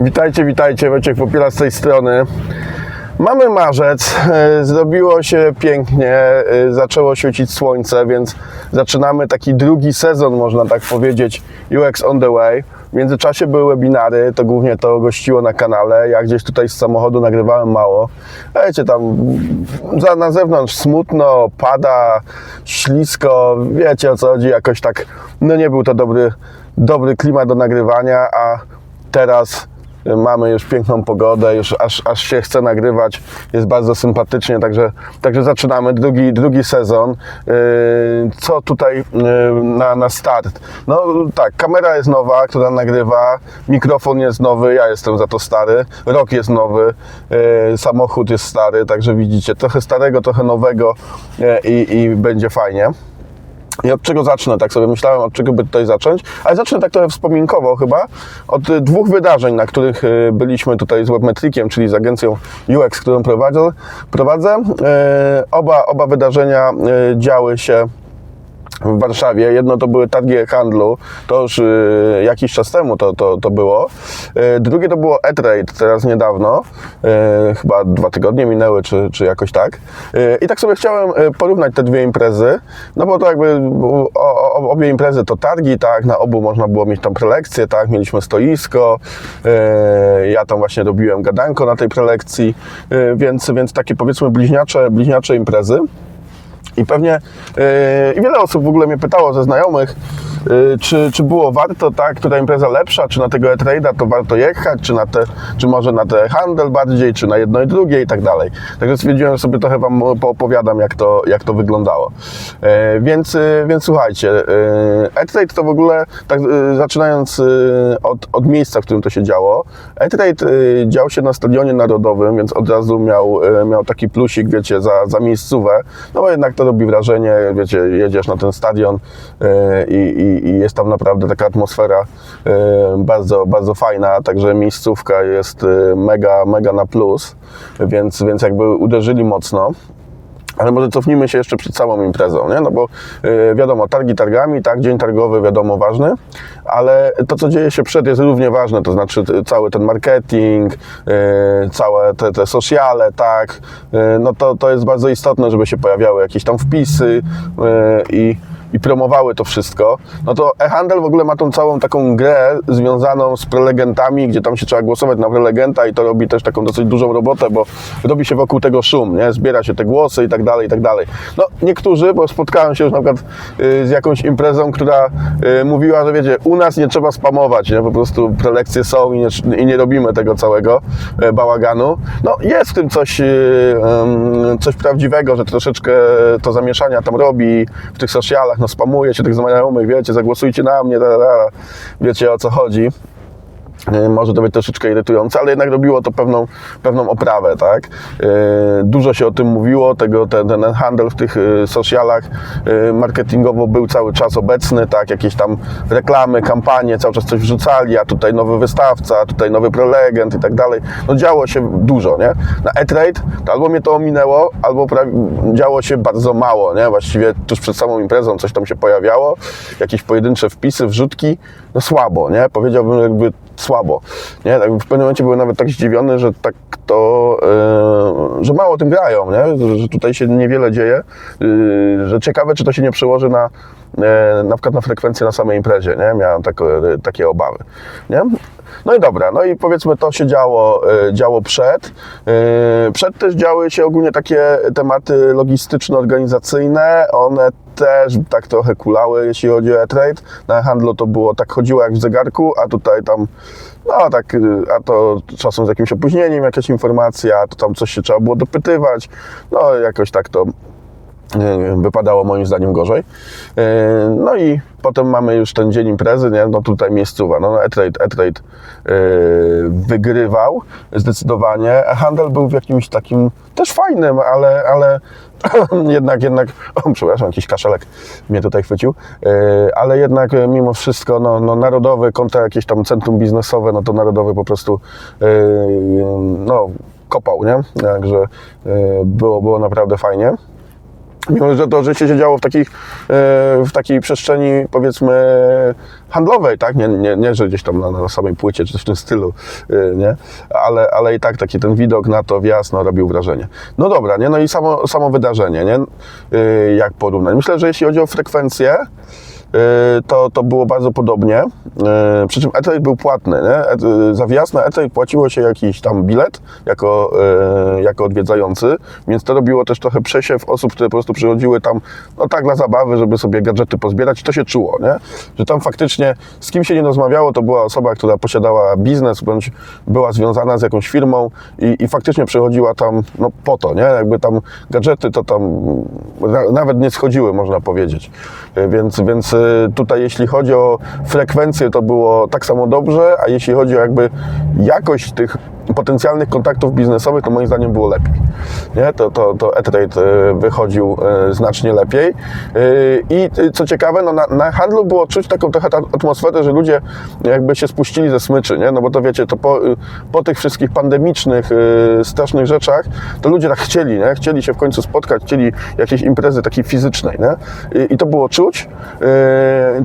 Witajcie, witajcie, Wojciech Popiela z tej strony. Mamy marzec, e, zrobiło się pięknie, e, zaczęło świecić słońce, więc zaczynamy taki drugi sezon, można tak powiedzieć, UX on the way. W międzyczasie były webinary, to głównie to gościło na kanale. Ja gdzieś tutaj z samochodu nagrywałem mało. Wiecie, tam za, na zewnątrz smutno, pada, ślisko, wiecie o co chodzi, jakoś tak, no nie był to dobry, dobry klimat do nagrywania, a teraz mamy już piękną pogodę, już aż, aż się chce nagrywać, jest bardzo sympatycznie, także, także zaczynamy drugi, drugi sezon. Yy, Co tutaj yy, na, na start? No tak, kamera jest nowa, która nagrywa, mikrofon jest nowy, ja jestem za to stary, rok jest nowy, yy, samochód jest stary, także widzicie, trochę starego, trochę nowego i, i będzie fajnie. I od czego zacznę? Tak sobie myślałem, od czego by tutaj zacząć. Ale zacznę tak trochę wspominkowo chyba. Od y, dwóch wydarzeń, na których y, byliśmy tutaj z Webmetrikiem, czyli z agencją UX, którą prowadzę. prowadzę. Y, Oba, oba wydarzenia działy się w Warszawie. Jedno to były targi handlu, to już y, jakiś czas temu to, to, to było. Y, drugie to było E-Trade, teraz niedawno, y, chyba dwa tygodnie minęły, czy, czy jakoś tak. Y, I tak sobie chciałem y, porównać te dwie imprezy, no bo to jakby o, o, obie imprezy to targi, tak, na obu można było mieć tam prelekcje, tak, mieliśmy stoisko, y, ja tam właśnie robiłem gadanko na tej prelekcji, y, więc, więc takie powiedzmy bliźniacze, bliźniacze imprezy. I pewnie yy, i wiele osób w ogóle mnie pytało ze znajomych, czy, czy było warto, tak, która impreza lepsza, czy na tego e-trade'a to warto jechać, czy, na te, czy może na te handel bardziej, czy na jedno i drugie i tak dalej. Także stwierdziłem, sobie trochę Wam poopowiadam, jak to, jak to wyglądało. Yy, więc, yy, więc słuchajcie, e-trade to w ogóle, tak zaczynając od, od miejsca, w którym to się działo, e-trade dział się na Stadionie Narodowym, więc od razu miał, miał taki plusik, wiecie, za, za miejscówę, no bo jednak to robi wrażenie, wiecie, jedziesz na ten stadion yy, i, i, jest tam naprawdę taka atmosfera yy, bardzo, bardzo fajna, także miejscówka jest yy, mega, mega na plus, więc, więc jakby uderzyli mocno. Ale może cofnijmy się jeszcze przed całą imprezą, nie? No bo yy, wiadomo, targi targami, tak, dzień targowy wiadomo ważny, ale to, co dzieje się przed jest równie ważne, to znaczy cały ten marketing, yy, całe te, te sociale, tak, yy, no to, to jest bardzo istotne, żeby się pojawiały jakieś tam wpisy i i promowały to wszystko, no to e-handel w ogóle ma tą całą taką grę związaną z prelegentami, gdzie tam się trzeba głosować na prelegenta i to robi też taką dosyć dużą robotę, bo robi się wokół tego szum, nie? Zbiera się te głosy i tak dalej, i tak dalej. No niektórzy, bo spotkałem się już na przykład y, z jakąś imprezą, która y, mówiła, że wiecie, u nas nie trzeba spamować, nie? Po prostu prelekcje są i nie, i nie robimy tego całego y, bałaganu. No jest w tym coś, y, coś prawdziwego, że troszeczkę to zamieszania tam robi w tych socialach, no spamuje się tych znajomych, wiecie, zagłosujcie na mnie, da, da. wiecie o co chodzi. Y, Może to być troszeczkę irytujące, ale jednak robiło to pewną, pewną oprawę, tak? Y, Dużo się o tym mówiło, tego, ten, ten handel w tych y, socialach marketingowo był cały czas obecny, tak? Jakieś tam reklamy, kampanie, cały czas coś wrzucali, a tutaj nowy wystawca, a tutaj nowy prelegent i tak dalej. No działo się dużo, nie? Na e-trade albo mnie to ominęło, albo działo się bardzo mało, nie? Właściwie tuż przed samą imprezą coś tam się pojawiało, jakieś pojedyncze wpisy, wrzutki, no słabo, nie? Powiedziałbym jakby słabo, nie? Tak w pewnym momencie byłem nawet tak zdziwiony, że tak to, yy, że mało tym grają, nie? Że, tutaj się niewiele dzieje, yy, że ciekawe, czy to się nie przełoży na na przykład na frekwencję na samej imprezie, nie? Miałem takie, takie obawy, nie? No i dobra, no i powiedzmy to się działo, y, działo przed. Y, Przed też działy się ogólnie takie tematy logistyczno-organizacyjne. One też tak trochę kulały, jeśli chodzi o e-trade. Na handlu to było tak chodziło jak w zegarku, a tutaj tam, no tak, a to czasem z jakimś opóźnieniem jakaś informacja, a to tam coś się trzeba było dopytywać. No jakoś tak to wypadało moim zdaniem gorzej. Y, No i potem mamy już ten dzień imprezy, nie? no tutaj miejscowa, no e-trade, e-trade y, wygrywał zdecydowanie, handel był w jakimś takim też fajnym, ale, ale jednak, jednak, o, przepraszam, jakiś kaszelek mnie tutaj chwycił, ale jednak mimo wszystko, no, no narodowy kontra jakieś tam centrum biznesowe, no to narodowy po prostu, no kopał, nie? Także było, było naprawdę fajnie. Mimo, że to życie się działo w, takich, e, w takiej przestrzeni, powiedzmy, handlowej, tak? Nie, nie, nie że gdzieś tam na, na samej płycie, czy w tym stylu, e, nie? Ale, ale i tak taki ten widok na to wjazd, no, robił wrażenie. No dobra, nie? No i samo, samo wydarzenie, nie? E, Jak porównać? Myślę, że jeśli chodzi o frekwencję, to, to było bardzo podobnie. E, Przy czym e był płatny. Nie? E- Za wjazd na e płaciło się jakiś tam bilet jako, e, jako odwiedzający, więc to robiło też trochę przesiew osób, które po prostu przychodziły tam no tak dla zabawy, żeby sobie gadżety pozbierać. To się czuło, nie? że tam faktycznie z kim się nie rozmawiało, to była osoba, która posiadała biznes bądź była związana z jakąś firmą i, i faktycznie przychodziła tam no, po to, nie? jakby tam gadżety to tam na, nawet nie schodziły, można powiedzieć. E, Więc, więc e, tutaj jeśli chodzi o frekwencję, to było tak samo dobrze, a jeśli chodzi o jakby jakość tych potencjalnych kontaktów biznesowych, to moim zdaniem było lepiej. Nie? To, to, to E-Trade e, wychodził e, znacznie lepiej. E, I co ciekawe, no na, na handlu było czuć taką trochę atmosferę, że ludzie jakby się spuścili ze smyczy, nie? no bo to wiecie, to po, po tych wszystkich pandemicznych, strasznych rzeczach, to ludzie tak chcieli, nie? chcieli się w końcu spotkać, chcieli jakiejś imprezy takiej fizycznej. Nie? I, I to było czuć.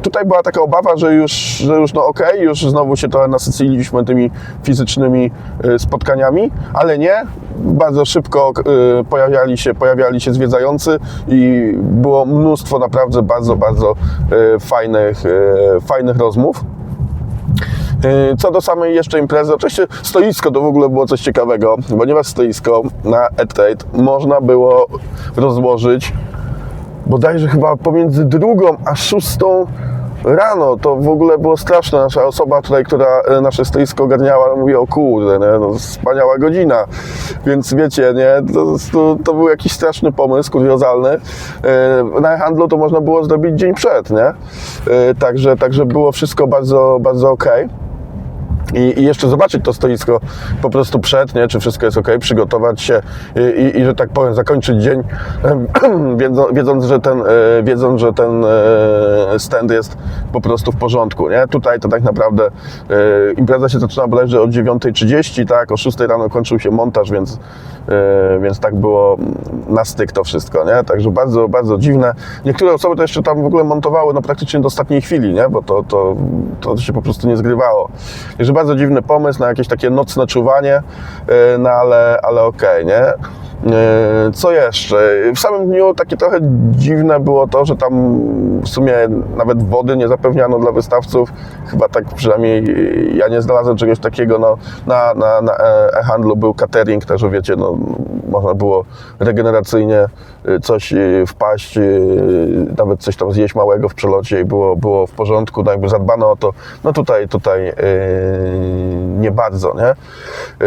Tutaj była taka obawa, że już, że już no okej, już znowu się trochę nasyciliśmy tymi fizycznymi spotkaniami, ale nie. Bardzo szybko e, pojawiali się, pojawiali się zwiedzający i było mnóstwo naprawdę bardzo, bardzo e, fajnych, e, fajnych rozmów. E, Co do samej jeszcze imprezy, oczywiście stoisko to w ogóle było coś ciekawego, ponieważ stoisko na E-Trade można było rozłożyć bodajże chyba pomiędzy drugą a szóstą rano. To w ogóle było straszne. Nasza osoba tutaj, która e, nasze stoisko ogarniała, mówi o kurde, nie? No, wspaniała godzina. Więc wiecie, nie? To, to, to był jakiś straszny pomysł, kuriozalny. E, Na handlu to można było zrobić dzień przed, nie? E, Także, także było wszystko bardzo, bardzo okej. I, I jeszcze zobaczyć to stoisko po prostu przed, nie, czy wszystko jest ok, przygotować się i, i, i że tak powiem, zakończyć dzień, wiedząc, że ten, e, wiedząc, że ten e, stand jest po prostu w porządku. Nie? Tutaj to tak naprawdę e, impreza się zaczyna bodajże o 9.30, tak, o 6 rano kończył się montaż, więc, więc tak było na styk to wszystko. Nie? Także bardzo, bardzo dziwne. Niektóre osoby to jeszcze tam w ogóle montowały no, praktycznie do ostatniej chwili, nie? bo to, to, to się po prostu nie zgrywało. Także bardzo dziwny pomysł na jakieś takie nocne czuwanie, e, no ale, ale okej, nie? E, Co jeszcze? W samym dniu takie trochę dziwne było to, że tam w sumie nawet wody nie zapewniano dla wystawców. Chyba tak przynajmniej ja nie znalazłem czegoś takiego. No, na, na, na e-handlu był catering, także wiecie, no, można było regeneracyjnie y, coś wpaść, nawet coś tam zjeść małego w przelocie i było, było w porządku, no jakby zadbano o to. No tutaj, tutaj yy, nie bardzo, nie?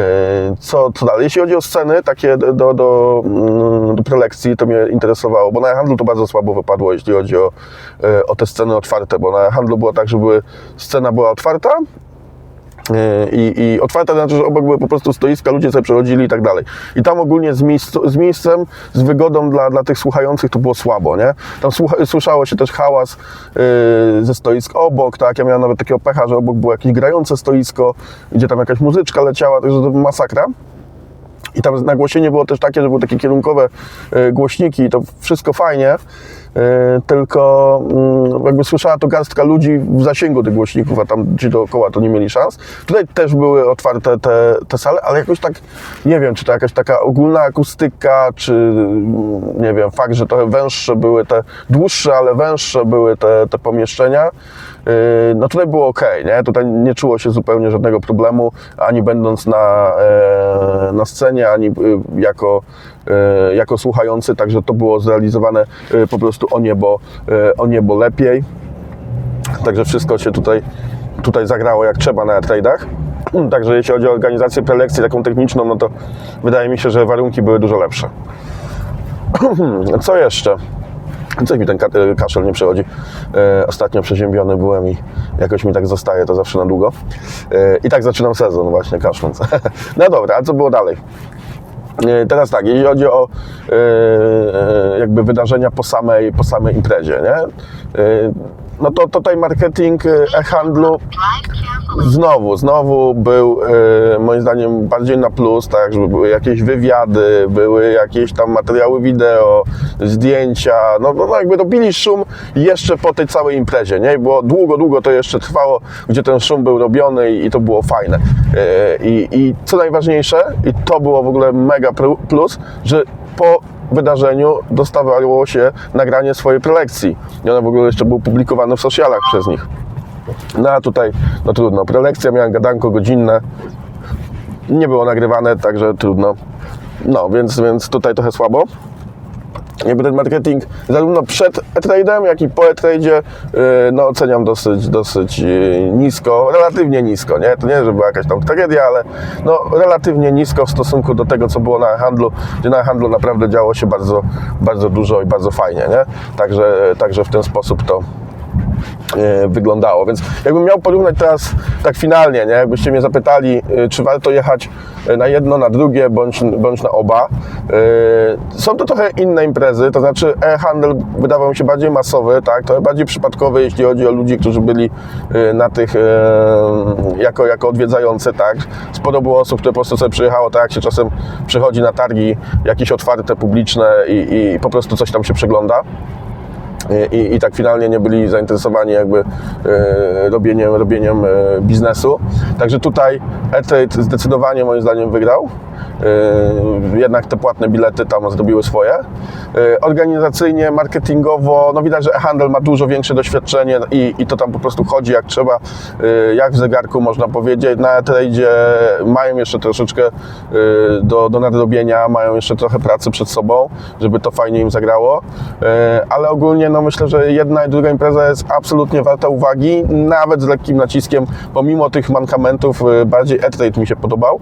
Yy, Co, co dalej? Jeśli chodzi o sceny takie do, do, do, mm, do prelekcji, to mnie interesowało, bo na handlu to bardzo słabo wypadło, jeśli chodzi o, yy, o te sceny otwarte, bo na handlu było tak, żeby scena była otwarta, i, i otwarte, znaczy, że obok były po prostu stoiska, ludzie sobie przechodzili i tak dalej. I tam ogólnie z, z miejscem, z wygodą dla, dla tych słuchających to było słabo, nie? Tam słucha, słyszało się też hałas yy, ze stoisk obok, tak? Ja miałem nawet takiego pecha, że obok było jakieś grające stoisko, gdzie tam jakaś muzyczka leciała, także to masakra. I tam nagłośnienie było też takie, że były takie kierunkowe e, głośniki to wszystko fajnie, e, tylko mm, jakby słyszała to garstka ludzi w zasięgu tych głośników, a tam ci dookoła to nie mieli szans. Tutaj też były otwarte te, te sale, ale jakoś tak, nie wiem, czy to jakaś taka ogólna akustyka, czy mm, nie wiem, fakt, że trochę węższe były te, dłuższe, ale węższe były te, te pomieszczenia, no tutaj było ok, nie? Tutaj nie czuło się zupełnie żadnego problemu, ani będąc na, e, na scenie, ani y, jako, e, jako słuchający, także to było zrealizowane e, po prostu o niebo, e, o niebo lepiej. Także wszystko się tutaj, tutaj zagrało jak trzeba na trade'ach. Także jeśli chodzi o organizację prelekcji taką techniczną, no to wydaje mi się, że warunki były dużo lepsze. Co jeszcze? Coś mi ten e, kaszel nie przechodzi. E, ostatnio przeziębiony byłem i jakoś mi tak zostaje to zawsze na długo. E, I tak zaczynam sezon właśnie kaszląc. no dobra, a co było dalej? Teraz tak, jeśli chodzi o jakby wydarzenia po samej, po samej imprezie, nie? No to tutaj marketing y, e-handlu. Znowu, znowu był e, moim zdaniem bardziej na plus, tak, żeby były jakieś wywiady, były jakieś tam materiały wideo, zdjęcia, no, no, no jakby robili szum jeszcze po tej całej imprezie, nie? Było długo, długo to jeszcze trwało, gdzie ten szum był robiony i, to było fajne. I, I co najważniejsze, i to było w ogóle mega plu- plus, że po wydarzeniu dostawało się nagranie swojej prelekcji i ona w ogóle jeszcze był publikowane w socialach przez nich. No a tutaj, no trudno. Prelekcja miałem gadanko godzinne. Nie było nagrywane, także trudno. No, więc, więc tutaj trochę słabo. Jakby ten marketing zarówno przed e-trade'em, jak i po e-trade'zie yy, no, oceniam dosyć, dosyć yy, nisko, relatywnie nisko, nie? To nie, że była jakaś tam tragedia, ale no, relatywnie nisko w stosunku do tego, co było na handlu, gdzie na handlu naprawdę działo się bardzo, bardzo dużo i bardzo fajnie, nie? Także, także w ten sposób to, wyglądało. Więc jakbym miał porównać teraz tak finalnie, nie? jakbyście mnie zapytali, e, czy warto jechać e, na jedno, na drugie, bądź, bądź na oba. e, Są to trochę inne imprezy, to znaczy e-handel wydawał mi się bardziej masowy, tak? trochę bardziej przypadkowy, jeśli chodzi o ludzi, którzy byli e, na tych e, jako, jako odwiedzający, tak? Sporo było osób, które po prostu sobie przyjechało, tak jak się czasem przychodzi na targi jakieś otwarte, publiczne i, i po prostu coś tam się przegląda i, i tak finalnie nie byli zainteresowani jakby e, robieniem, robieniem e, biznesu. Także tutaj e-trade zdecydowanie moim zdaniem wygrał. E, jednak te płatne bilety tam zrobiły swoje. E, organizacyjnie, marketingowo, no widać, że e-handel ma dużo większe doświadczenie i, i to tam po prostu chodzi jak trzeba, e, jak w zegarku można powiedzieć. Na e-tradzie mają jeszcze troszeczkę e, do, do nadrobienia, mają jeszcze trochę pracy przed sobą, żeby to fajnie im zagrało, E, ale ogólnie no myślę, że jedna i druga impreza jest absolutnie warta uwagi, nawet z lekkim naciskiem, pomimo tych mankamentów, e, bardziej e-trade mi się podobał,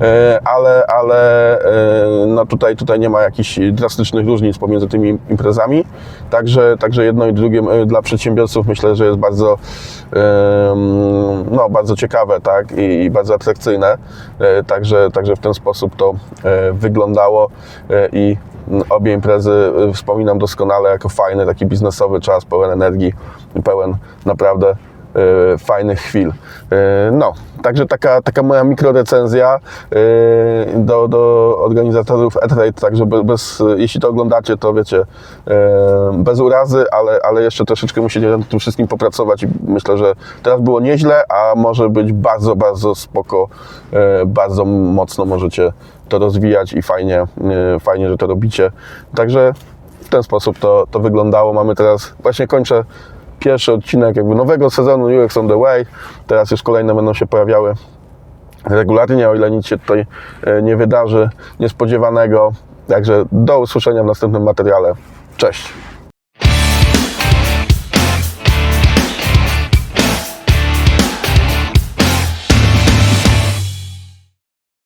E, ale, ale e, no tutaj, tutaj nie ma jakichś drastycznych różnic pomiędzy tymi imprezami, także, także jedno i drugie e, dla przedsiębiorców myślę, że jest bardzo, no, bardzo ciekawe tak? I, bardzo atrakcyjne, E, także, także w ten sposób to e, wyglądało e, i obie imprezy y, wspominam doskonale jako fajny, taki biznesowy czas, pełen energii, pełen naprawdę fajnych chwil. Y, no, także taka, taka moja mikrorecenzja y, do, do organizatorów e-trade, także bez, jeśli to oglądacie, to wiecie, bez urazy, ale, ale jeszcze troszeczkę musicie nad tym wszystkim popracować i myślę, że teraz było nieźle, a może być bardzo, bardzo spoko, bardzo mocno możecie to rozwijać i fajnie, fajnie, że to robicie. Także w ten sposób to, to wyglądało. Mamy teraz, właśnie kończę pierwszy odcinek jakby nowego sezonu UX on the Way. Teraz już kolejne będą się pojawiały regularnie, o ile nic się tutaj e, nie wydarzy niespodziewanego. Także do usłyszenia w następnym materiale. Cześć!